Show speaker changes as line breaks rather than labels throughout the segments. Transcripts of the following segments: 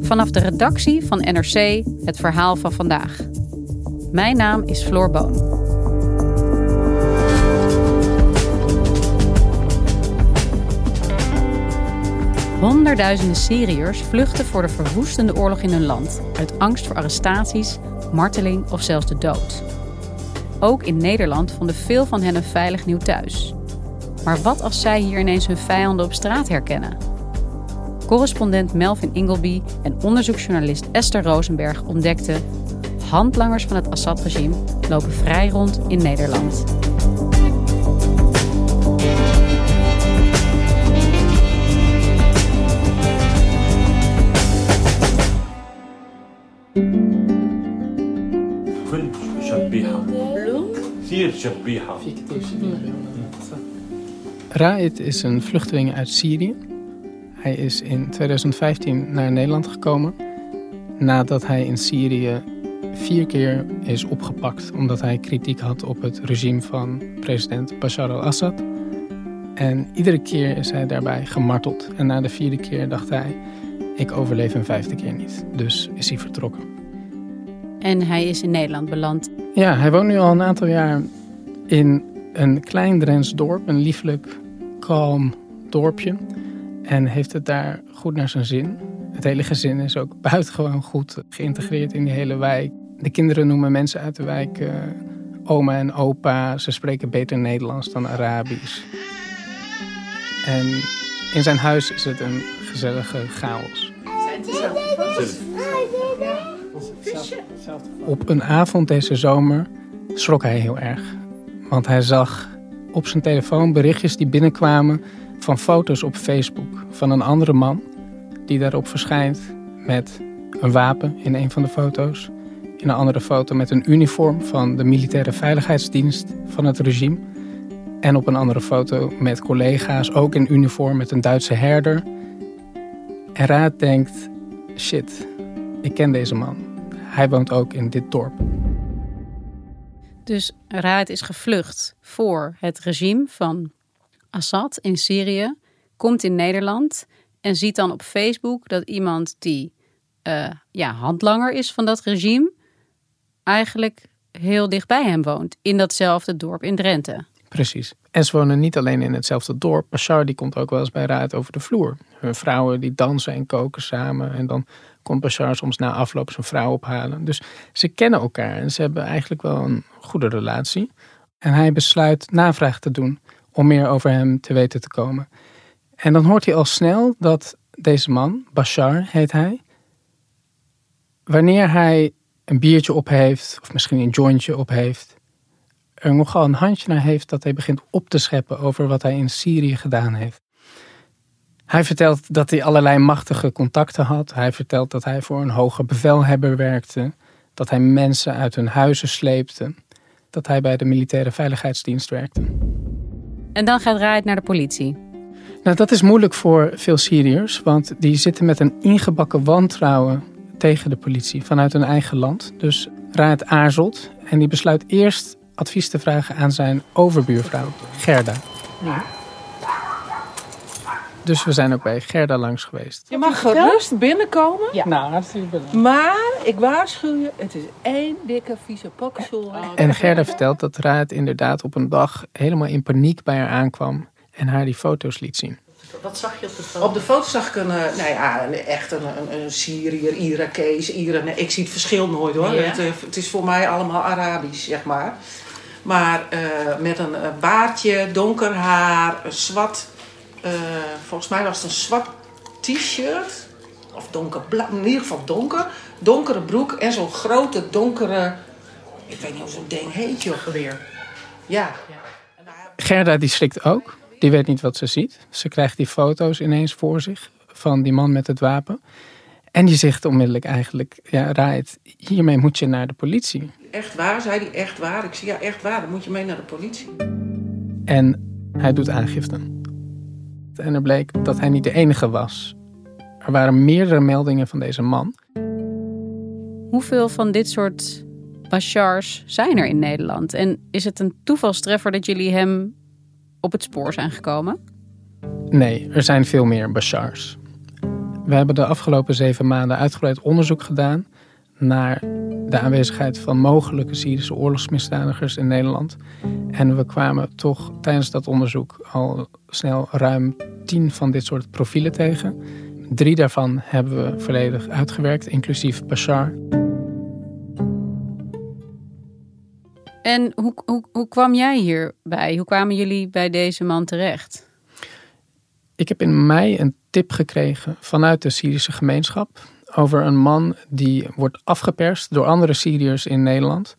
Vanaf de redactie van NRC het verhaal van vandaag. Mijn naam is Floor Boon. Honderdduizenden Syriërs vluchten voor de verwoestende oorlog in hun land uit angst voor arrestaties, marteling of zelfs de dood. Ook in Nederland vonden veel van hen een veilig nieuw thuis. Maar wat als zij hier ineens hun vijanden op straat herkennen? Correspondent Melvin Ingleby en onderzoeksjournalist Esther Rosenberg ontdekten: handlangers van het Assad-regime lopen vrij rond in Nederland.
Raid is een vluchteling uit Syrië. Hij is in 2015 naar Nederland gekomen nadat hij in Syrië vier keer is opgepakt omdat hij kritiek had op het regime van president Bashar al-Assad. En iedere keer is hij daarbij gemarteld. En na de vierde keer dacht hij, ik overleef een vijfde keer niet. Dus is hij vertrokken.
En hij is in Nederland beland.
Ja, hij woont nu al een aantal jaar in een klein Drents dorp, een lieflijk, kalm dorpje. En heeft het daar goed naar zijn zin. Het hele gezin is ook buitengewoon goed geïntegreerd in die hele wijk. De kinderen noemen mensen uit de wijk eh, oma en opa. Ze spreken beter Nederlands dan Arabisch. En in zijn huis is het een gezellige chaos. Op een avond deze zomer schrok hij heel erg. Want hij zag op zijn telefoon berichtjes die binnenkwamen van foto's op Facebook van een andere man die daarop verschijnt met een wapen in een van de foto's. In een andere foto met een uniform van de militaire veiligheidsdienst van het regime. En op een andere foto met collega's, ook in uniform met een Duitse herder. En Raad denkt, shit, ik ken deze man. Hij woont ook in dit dorp.
Dus Raad is gevlucht voor het regime van Assad in Syrië, komt in Nederland en ziet dan op Facebook dat iemand die uh, ja, handlanger is van dat regime, eigenlijk heel dichtbij hem woont, in datzelfde dorp in Drenthe.
Precies. En ze wonen niet alleen in hetzelfde dorp. Bashar die komt ook wel eens bij Raad over de vloer. Hun vrouwen die dansen en koken samen. En dan komt Bashar soms na afloop zijn vrouw ophalen. Dus ze kennen elkaar en ze hebben eigenlijk wel een goede relatie. En hij besluit navraag te doen om meer over hem te weten te komen. En dan hoort hij al snel dat deze man, Bashar heet hij, wanneer hij een biertje op heeft, of misschien een jointje op heeft, er nogal een handje naar heeft dat hij begint op te scheppen over wat hij in Syrië gedaan heeft. Hij vertelt dat hij allerlei machtige contacten had. Hij vertelt dat hij voor een hoger bevelhebber werkte. Dat hij mensen uit hun huizen sleepte. Dat hij bij de militaire veiligheidsdienst werkte.
En dan gaat Raad naar de politie.
Nou, dat is moeilijk voor veel Syriërs, want die zitten met een ingebakken wantrouwen tegen de politie vanuit hun eigen land. Dus Raad aarzelt en die besluit eerst advies te vragen aan zijn overbuurvrouw, Gerda. Ja. Dus we zijn ook bij Gerda langs geweest.
Je mag gerust binnenkomen.
Ja. Nou, hartstikke bedankt.
Maar ik waarschuw je, het is één dikke vieze pakzooi.
En Gerda vertelt dat Raad inderdaad op een dag helemaal in paniek bij haar aankwam en haar die foto's liet zien.
Wat zag je op de foto? Op de foto zag ik een, nou ja, een, echt een, een, een Syriër, Irakees, Iran. Ik zie het verschil nooit hoor.
Ja.
Het, het is voor mij allemaal Arabisch, zeg maar. Maar uh, met een baardje, donker haar, een zwart uh, volgens mij was het een zwart t-shirt. Of donkerblauw, in ieder geval donker. Donkere broek en zo'n grote donkere. Ik weet niet hoe zo'n ding heet, joh.
Geweer.
Ja.
Gerda die schrikt ook. Die weet niet wat ze ziet. Ze krijgt die foto's ineens voor zich van die man met het wapen. En die zegt onmiddellijk eigenlijk, ja, Raid, hiermee moet je naar de politie.
Echt waar? Zei hij echt waar? Ik zei ja, echt waar. Dan moet je mee naar de politie.
En hij doet aangifte. En er bleek dat hij niet de enige was. Er waren meerdere meldingen van deze man.
Hoeveel van dit soort Bashars zijn er in Nederland? En is het een toevalstreffer dat jullie hem op het spoor zijn gekomen?
Nee, er zijn veel meer Bashars. We hebben de afgelopen zeven maanden uitgebreid onderzoek gedaan naar de aanwezigheid van mogelijke Syrische oorlogsmisdadigers in Nederland. En we kwamen toch tijdens dat onderzoek al snel ruim tien van dit soort profielen tegen. Drie daarvan hebben we volledig uitgewerkt, inclusief Bashar.
En hoe, hoe, hoe kwam jij hierbij? Hoe kwamen jullie bij deze man terecht?
Ik heb in mei een tip gekregen vanuit de Syrische gemeenschap over een man die wordt afgeperst door andere Syriërs in Nederland.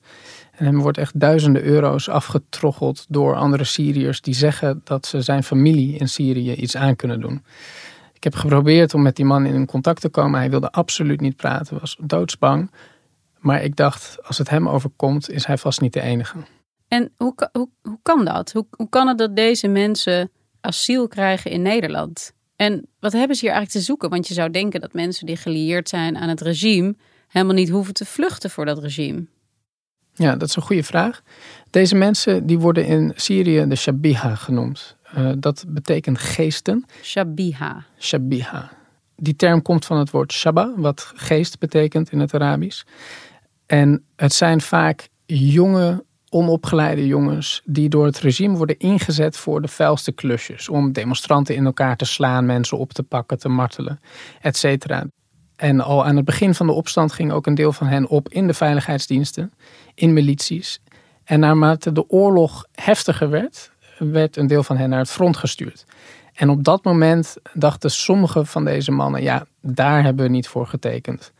En hem wordt echt duizenden euro's afgetroggeld door andere Syriërs die zeggen dat ze zijn familie in Syrië iets aan kunnen doen. Ik heb geprobeerd om met die man in contact te komen. Hij wilde absoluut niet praten, was doodsbang. Maar ik dacht, als het hem overkomt, is hij vast niet de enige.
En hoe, hoe, hoe kan dat? Hoe, hoe kan het dat deze mensen asiel krijgen in Nederland? En wat hebben ze hier eigenlijk te zoeken? Want je zou denken dat mensen die gelieerd zijn aan het regime helemaal niet hoeven te vluchten voor dat regime.
Ja, dat is een goede vraag. Deze mensen die worden in Syrië de Shabiha genoemd. Uh, dat betekent geesten.
Shabiha.
Shabiha. Die term komt van het woord shaba, wat geest betekent in het Arabisch. En het zijn vaak jonge, onopgeleide jongens die door het regime worden ingezet voor de vuilste klusjes. Om demonstranten in elkaar te slaan, mensen op te pakken, te martelen, etc. En al aan het begin van de opstand ging ook een deel van hen op in de veiligheidsdiensten, in milities. En naarmate de oorlog heftiger werd, werd een deel van hen naar het front gestuurd. En op dat moment dachten sommige van deze mannen, ja, daar hebben we niet voor getekend.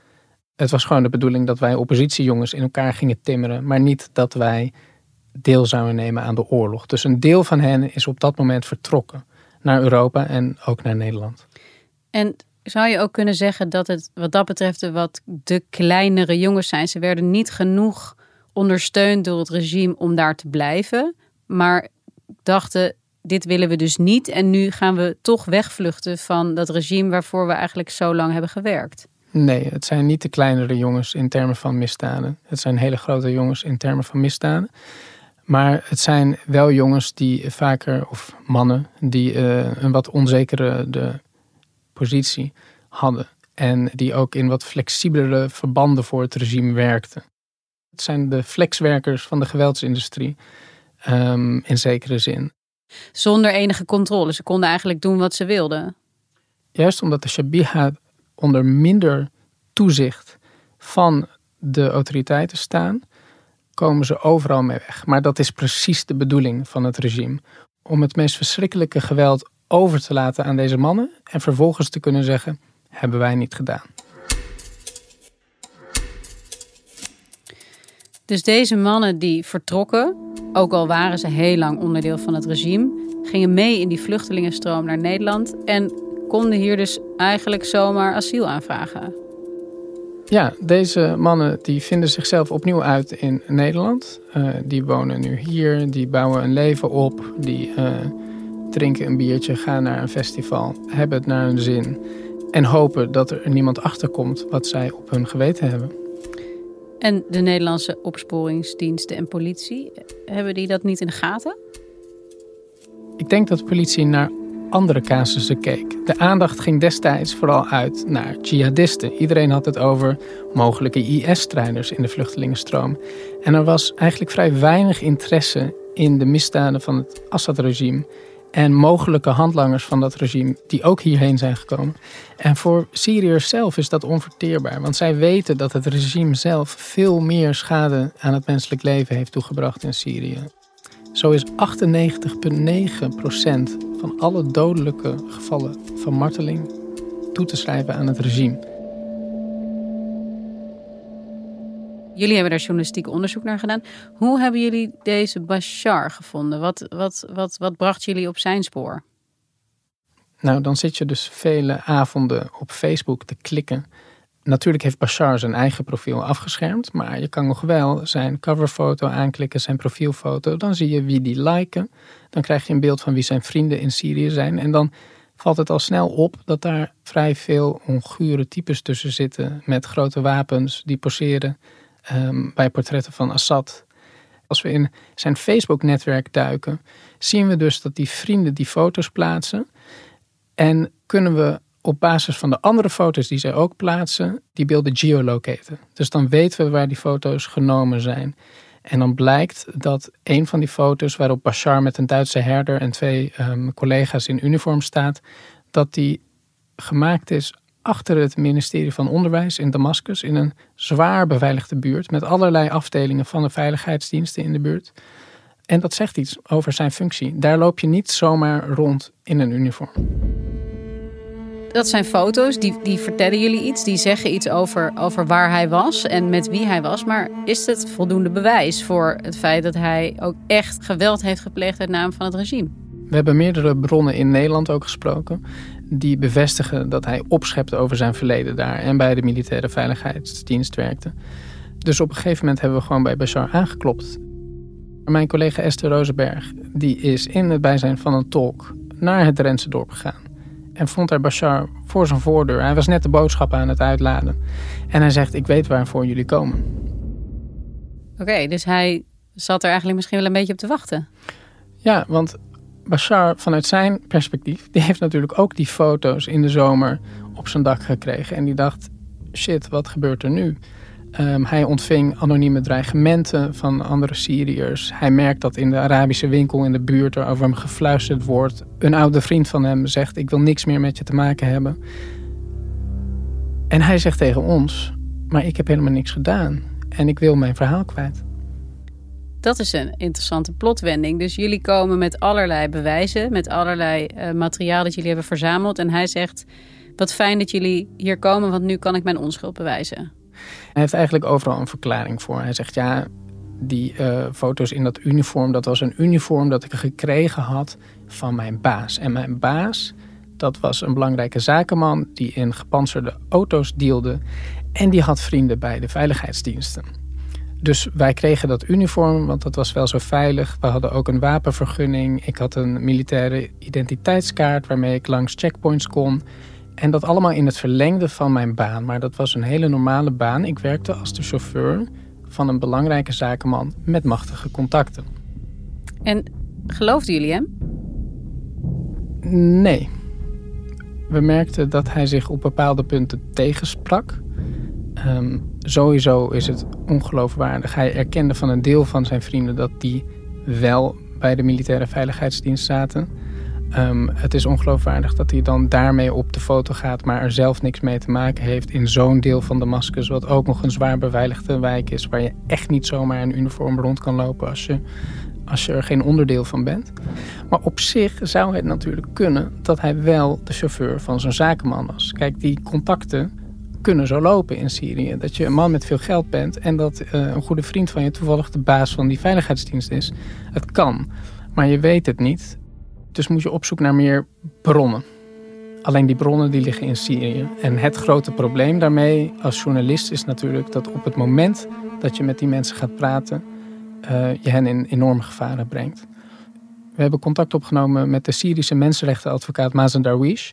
Het was gewoon de bedoeling dat wij oppositiejongens in elkaar gingen timmeren, maar niet dat wij deel zouden nemen aan de oorlog. Dus een deel van hen is op dat moment vertrokken naar Europa en ook naar Nederland.
En zou je ook kunnen zeggen dat het wat dat betreft wat de kleinere jongens zijn? Ze werden niet genoeg ondersteund door het regime om daar te blijven, maar dachten dit willen we dus niet en nu gaan we toch wegvluchten van dat regime waarvoor we eigenlijk zo lang hebben gewerkt.
Nee, het zijn niet de kleinere jongens in termen van misdaden. Het zijn hele grote jongens in termen van misdaden. Maar het zijn wel jongens die vaker, of mannen, die uh, een wat onzekere de positie hadden. En die ook in wat flexibelere verbanden voor het regime werkten. Het zijn de flexwerkers van de geweldsindustrie, um, in zekere zin.
Zonder enige controle. Ze konden eigenlijk doen wat ze wilden.
Juist omdat de Shabiha onder minder toezicht van de autoriteiten staan, komen ze overal mee weg. Maar dat is precies de bedoeling van het regime. Om het meest verschrikkelijke geweld over te laten aan deze mannen en vervolgens te kunnen zeggen: hebben wij niet gedaan.
Dus deze mannen die vertrokken, ook al waren ze heel lang onderdeel van het regime, gingen mee in die vluchtelingenstroom naar Nederland en konden hier dus eigenlijk zomaar asiel aanvragen.
Ja, deze mannen die vinden zichzelf opnieuw uit in Nederland. Uh, die wonen nu hier, die bouwen een leven op, die uh, drinken een biertje, gaan naar een festival, hebben het naar hun zin en hopen dat er niemand achterkomt wat zij op hun geweten hebben.
En de Nederlandse opsporingsdiensten en politie, hebben die dat niet in de gaten?
Ik denk dat de politie naar andere casussen keek. De aandacht ging destijds vooral uit naar jihadisten. Iedereen had het over mogelijke IS-strijders in de vluchtelingenstroom. En er was eigenlijk vrij weinig interesse in de misdaden van het Assad-regime en mogelijke handlangers van dat regime die ook hierheen zijn gekomen. En voor Syriërs zelf is dat onverteerbaar, want zij weten dat het regime zelf veel meer schade aan het menselijk leven heeft toegebracht in Syrië. Zo is 98,9% van alle dodelijke gevallen van marteling toe te schrijven aan het regime.
Jullie hebben daar journalistiek onderzoek naar gedaan. Hoe hebben jullie deze Bashar gevonden? Wat, wat, wat, wat bracht jullie op zijn spoor?
Nou, dan zit je dus vele avonden op Facebook te klikken Natuurlijk heeft Bashar zijn eigen profiel afgeschermd, maar je kan nog wel zijn coverfoto aanklikken, zijn profielfoto. Dan zie je wie die liken. Dan krijg je een beeld van wie zijn vrienden in Syrië zijn. En dan valt het al snel op dat daar vrij veel ongure types tussen zitten met grote wapens die poseren um, bij portretten van Assad. Als we in zijn Facebook-netwerk duiken, zien we dus dat die vrienden die foto's plaatsen. En kunnen we op basis van de andere foto's die zij ook plaatsen, die beelden geolocaten. Dus dan weten we waar die foto's genomen zijn. En dan blijkt dat een van die foto's waarop Bashar met een Duitse herder en twee um, collega's in uniform staat, dat die gemaakt is achter het ministerie van Onderwijs in Damascus in een zwaar beveiligde buurt met allerlei afdelingen van de veiligheidsdiensten in de buurt. En dat zegt iets over zijn functie. Daar loop je niet zomaar rond in een uniform.
Dat zijn foto's, die, die vertellen jullie iets, die zeggen iets over, over waar hij was en met wie hij was. Maar is het voldoende bewijs voor het feit dat hij ook echt geweld heeft gepleegd uit naam van het regime?
We hebben meerdere bronnen in Nederland ook gesproken die bevestigen dat hij opschepte over zijn verleden daar en bij de militaire veiligheidsdienst werkte. Dus op een gegeven moment hebben we gewoon bij Bashar aangeklopt. Mijn collega Esther Rosenberg die is in het bijzijn van een tolk naar het Drentse dorp gegaan. En vond daar Bashar voor zijn voordeur. Hij was net de boodschap aan het uitladen. En hij zegt, ik weet waarvoor jullie komen.
Oké, dus hij zat er eigenlijk misschien wel een beetje op te wachten.
Ja, want Bashar vanuit zijn perspectief, die heeft natuurlijk ook die foto's in de zomer op zijn dak gekregen. En die dacht, shit, wat gebeurt er nu? Um, hij ontving anonieme dreigementen van andere Syriërs. Hij merkt dat in de Arabische winkel in de buurt er over hem gefluisterd wordt. Een oude vriend van hem zegt: Ik wil niks meer met je te maken hebben. En hij zegt tegen ons: Maar ik heb helemaal niks gedaan en ik wil mijn verhaal kwijt.
Dat is een interessante plotwending. Dus jullie komen met allerlei bewijzen, met allerlei uh, materiaal dat jullie hebben verzameld. En hij zegt: Wat fijn dat jullie hier komen, want nu kan ik mijn onschuld bewijzen.
Hij heeft eigenlijk overal een verklaring voor. Hij zegt ja, die uh, foto's in dat uniform, dat was een uniform dat ik gekregen had van mijn baas. En mijn baas, dat was een belangrijke zakenman die in gepantserde auto's dealde. En die had vrienden bij de veiligheidsdiensten. Dus wij kregen dat uniform, want dat was wel zo veilig. We hadden ook een wapenvergunning. Ik had een militaire identiteitskaart waarmee ik langs checkpoints kon. En dat allemaal in het verlengde van mijn baan. Maar dat was een hele normale baan. Ik werkte als de chauffeur van een belangrijke zakenman met machtige contacten.
En geloofden jullie hem?
Nee. We merkten dat hij zich op bepaalde punten tegensprak. Um, sowieso is het ongeloofwaardig. Hij erkende van een deel van zijn vrienden dat die wel bij de militaire veiligheidsdienst zaten. Um, het is ongeloofwaardig dat hij dan daarmee op de foto gaat, maar er zelf niks mee te maken heeft in zo'n deel van Damascus, wat ook nog een zwaar beveiligde wijk is, waar je echt niet zomaar in uniform rond kan lopen als je, als je er geen onderdeel van bent. Maar op zich zou het natuurlijk kunnen dat hij wel de chauffeur van zo'n zakenman was. Kijk, die contacten kunnen zo lopen in Syrië. Dat je een man met veel geld bent en dat uh, een goede vriend van je toevallig de baas van die veiligheidsdienst is. Het kan, maar je weet het niet. Dus moet je op zoek naar meer bronnen. Alleen die bronnen die liggen in Syrië. En het grote probleem daarmee als journalist is natuurlijk dat op het moment dat je met die mensen gaat praten, uh, je hen in enorme gevaren brengt. We hebben contact opgenomen met de Syrische mensenrechtenadvocaat Mazen Darwish.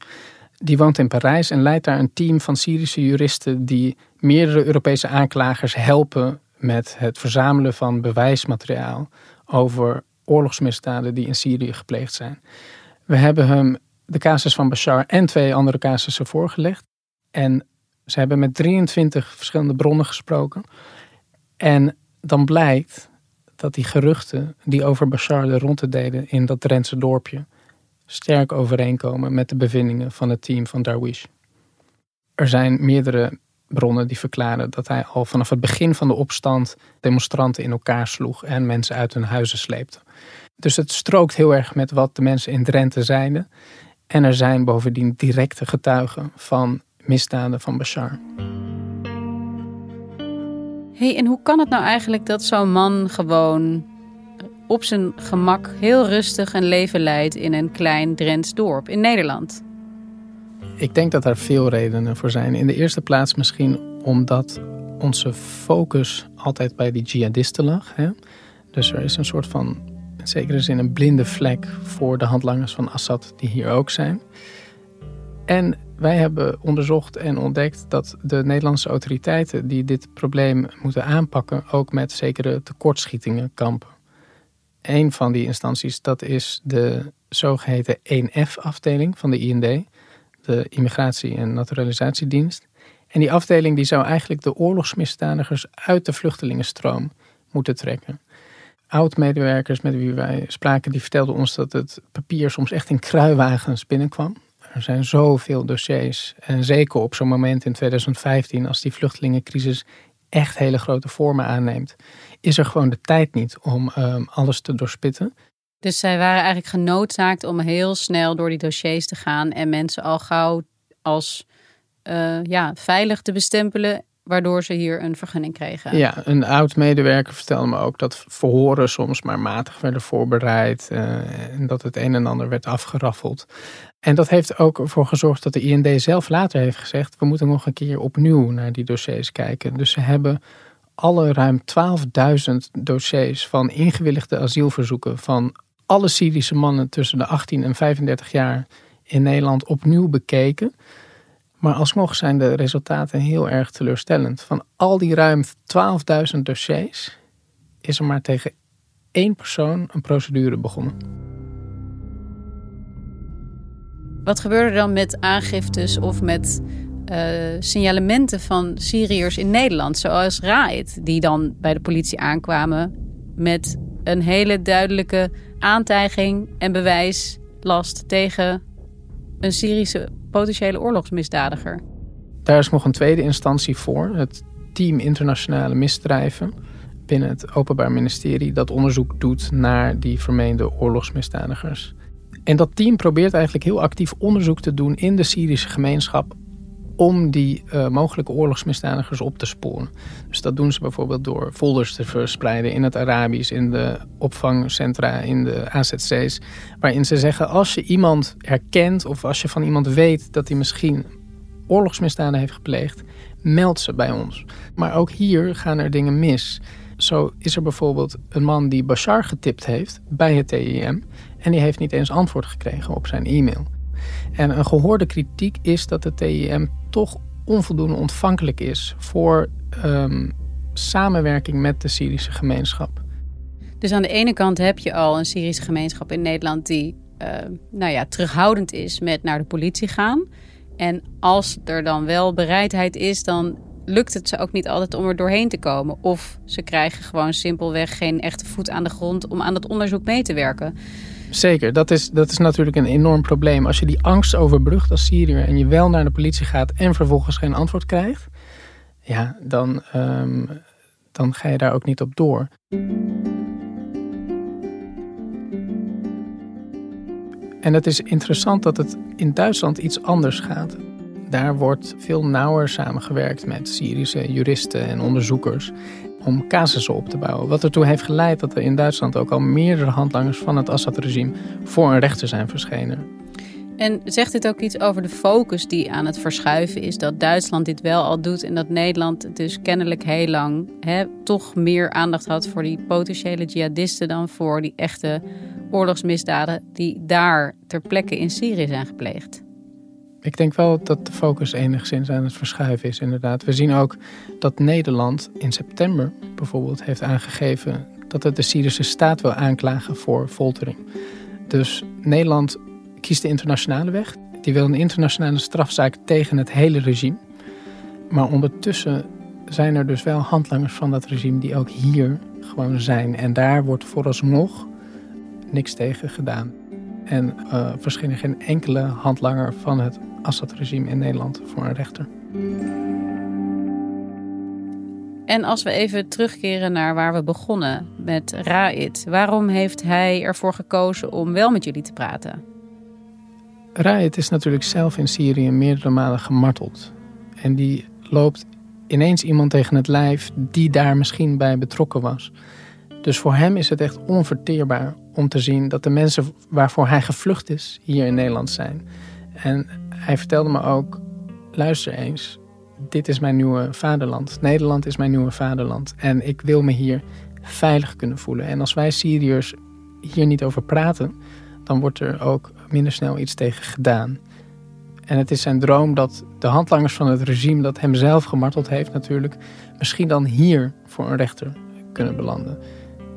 Die woont in Parijs en leidt daar een team van Syrische juristen die meerdere Europese aanklagers helpen met het verzamelen van bewijsmateriaal over oorlogsmisdaden die in Syrië gepleegd zijn. We hebben hem de casus van Bashar en twee andere casussen voorgelegd. En ze hebben met 23 verschillende bronnen gesproken. En dan blijkt dat die geruchten die over Bashar de ronde deden in dat Drentse dorpje sterk overeenkomen met de bevindingen van het team van Darwish. Er zijn meerdere bronnen die verklaren dat hij al vanaf het begin van de opstand demonstranten in elkaar sloeg en mensen uit hun huizen sleepte. Dus het strookt heel erg met wat de mensen in Drenthe zeiden. En er zijn bovendien directe getuigen van misdaden van Bashar.
hey, en hoe kan het nou eigenlijk dat zo'n man gewoon op zijn gemak heel rustig een leven leidt in een klein Drents dorp in Nederland?
Ik denk dat daar veel redenen voor zijn. In de eerste plaats misschien omdat onze focus altijd bij die jihadisten lag. Hè? Dus er is een soort van, in zekere zin, een blinde vlek voor de handlangers van Assad die hier ook zijn. En wij hebben onderzocht en ontdekt dat de Nederlandse autoriteiten die dit probleem moeten aanpakken ook met zekere tekortschietingen kampen. Een van die instanties, dat is de zogeheten 1F-afdeling van de IND, de Immigratie- en Naturalisatiedienst. En die afdeling die zou eigenlijk de oorlogsmisdadigers uit de vluchtelingenstroom moeten trekken. Oud-medewerkers met wie wij spraken, die vertelden ons dat het papier soms echt in kruiwagens binnenkwam. Er zijn zoveel dossiers. En zeker op zo'n moment in 2015, als die vluchtelingencrisis echt hele grote vormen aanneemt, is er gewoon de tijd niet om um, alles te doorspitten.
Dus zij waren eigenlijk genoodzaakt om heel snel door die dossiers te gaan en mensen al gauw als uh, ja, veilig te bestempelen waardoor ze hier een vergunning kregen.
Ja, een oud-medewerker vertelde me ook dat verhoren soms maar matig werden voorbereid uh, en dat het een en ander werd afgeraffeld. En dat heeft ook ervoor gezorgd dat de IND zelf later heeft gezegd: we moeten nog een keer opnieuw naar die dossiers kijken. Dus ze hebben alle ruim 12.000 dossiers van ingewilligde asielverzoeken van alle Syrische mannen tussen de 18 en 35 jaar in Nederland opnieuw bekeken. Maar alsnog zijn de resultaten heel erg teleurstellend. Van al die ruim 12.000 dossiers is er maar tegen één persoon een procedure begonnen.
Wat gebeurde er dan met aangiftes of met uh, signalementen van Syriërs in Nederland, zoals Raid, die dan bij de politie aankwamen met een hele duidelijke aantijging en bewijslast tegen een Syrische potentiële oorlogsmisdadiger.
Daar is nog een tweede instantie voor, het Team Internationale Misdrijven binnen het Openbaar Ministerie dat onderzoek doet naar die vermeende oorlogsmisdadigers. En dat team probeert eigenlijk heel actief onderzoek te doen in de Syrische gemeenschap om die uh, mogelijke oorlogsmisdadigers op te sporen. Dus dat doen ze bijvoorbeeld door folders te verspreiden in het Arabisch, in de opvangcentra, in de AZC's, waarin ze zeggen als je iemand herkent of als je van iemand weet dat hij misschien oorlogsmisdaden heeft gepleegd, meld ze bij ons. Maar ook hier gaan er dingen mis. Zo is er bijvoorbeeld een man die Bashar getipt heeft bij het TIM en die heeft niet eens antwoord gekregen op zijn e-mail. En een gehoorde kritiek is dat de TIM toch onvoldoende ontvankelijk is voor um, samenwerking met de Syrische gemeenschap.
Dus aan de ene kant heb je al een Syrische gemeenschap in Nederland die uh, nou ja, terughoudend is met naar de politie gaan. En als er dan wel bereidheid is, dan lukt het ze ook niet altijd om er doorheen te komen. Of ze krijgen gewoon simpelweg geen echte voet aan de grond om aan het onderzoek mee te werken.
Zeker, dat is, dat is natuurlijk een enorm probleem. Als je die angst overbrugt als Syriër en je wel naar de politie gaat en vervolgens geen antwoord krijgt, ja, dan, um, dan ga je daar ook niet op door. En het is interessant dat het in Duitsland iets anders gaat. Daar wordt veel nauwer samengewerkt met Syrische juristen en onderzoekers om casussen op te bouwen. Wat ertoe heeft geleid dat er in Duitsland ook al meerdere handlangers van het Assad-regime voor een rechter zijn verschenen.
En zegt dit ook iets over de focus die aan het verschuiven is? Dat Duitsland dit wel al doet en dat Nederland dus kennelijk heel lang hè, toch meer aandacht had voor die potentiële jihadisten dan voor die echte oorlogsmisdaden die daar ter plekke in Syrië zijn gepleegd?
Ik denk wel dat de focus enigszins aan het verschuiven is, inderdaad. We zien ook dat Nederland in september bijvoorbeeld heeft aangegeven dat het de Syrische staat wil aanklagen voor foltering. Dus Nederland kiest de internationale weg. Die wil een internationale strafzaak tegen het hele regime. Maar ondertussen zijn er dus wel handlangers van dat regime die ook hier gewoon zijn. En daar wordt vooralsnog niks tegen gedaan. En uh, verscheen geen enkele handlanger van het Assad-regime in Nederland voor een rechter.
En als we even terugkeren naar waar we begonnen met Raid, waarom heeft hij ervoor gekozen om wel met jullie te praten?
Raid is natuurlijk zelf in Syrië meerdere malen gemarteld. En die loopt ineens iemand tegen het lijf die daar misschien bij betrokken was. Dus voor hem is het echt onverteerbaar om te zien dat de mensen waarvoor hij gevlucht is hier in Nederland zijn. En hij vertelde me ook: luister eens, dit is mijn nieuwe vaderland. Nederland is mijn nieuwe vaderland. En ik wil me hier veilig kunnen voelen. En als wij Syriërs hier niet over praten, dan wordt er ook minder snel iets tegen gedaan. En het is zijn droom dat de handlangers van het regime dat hem zelf gemarteld heeft natuurlijk, misschien dan hier voor een rechter kunnen belanden.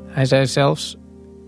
Hij zei zelfs,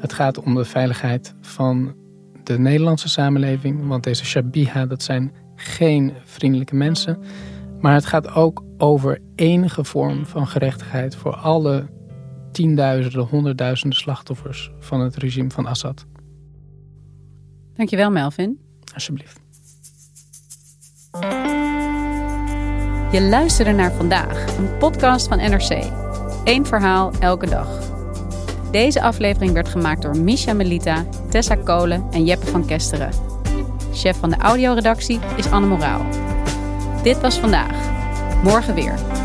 Het gaat om de veiligheid van de Nederlandse samenleving. Want deze Shabiha, dat zijn geen vriendelijke mensen. Maar het gaat ook over enige vorm van gerechtigheid voor alle tienduizenden, honderdduizenden slachtoffers van het regime van Assad.
Dankjewel, Melvin.
Alsjeblieft.
Je luisterde naar vandaag, een podcast van NRC. Eén verhaal elke dag. Deze aflevering werd gemaakt door Misha Melita, Tessa Kolen en Jeppe van Kesteren. Chef van de audioredactie is Anne Moraal. Dit was vandaag. Morgen weer.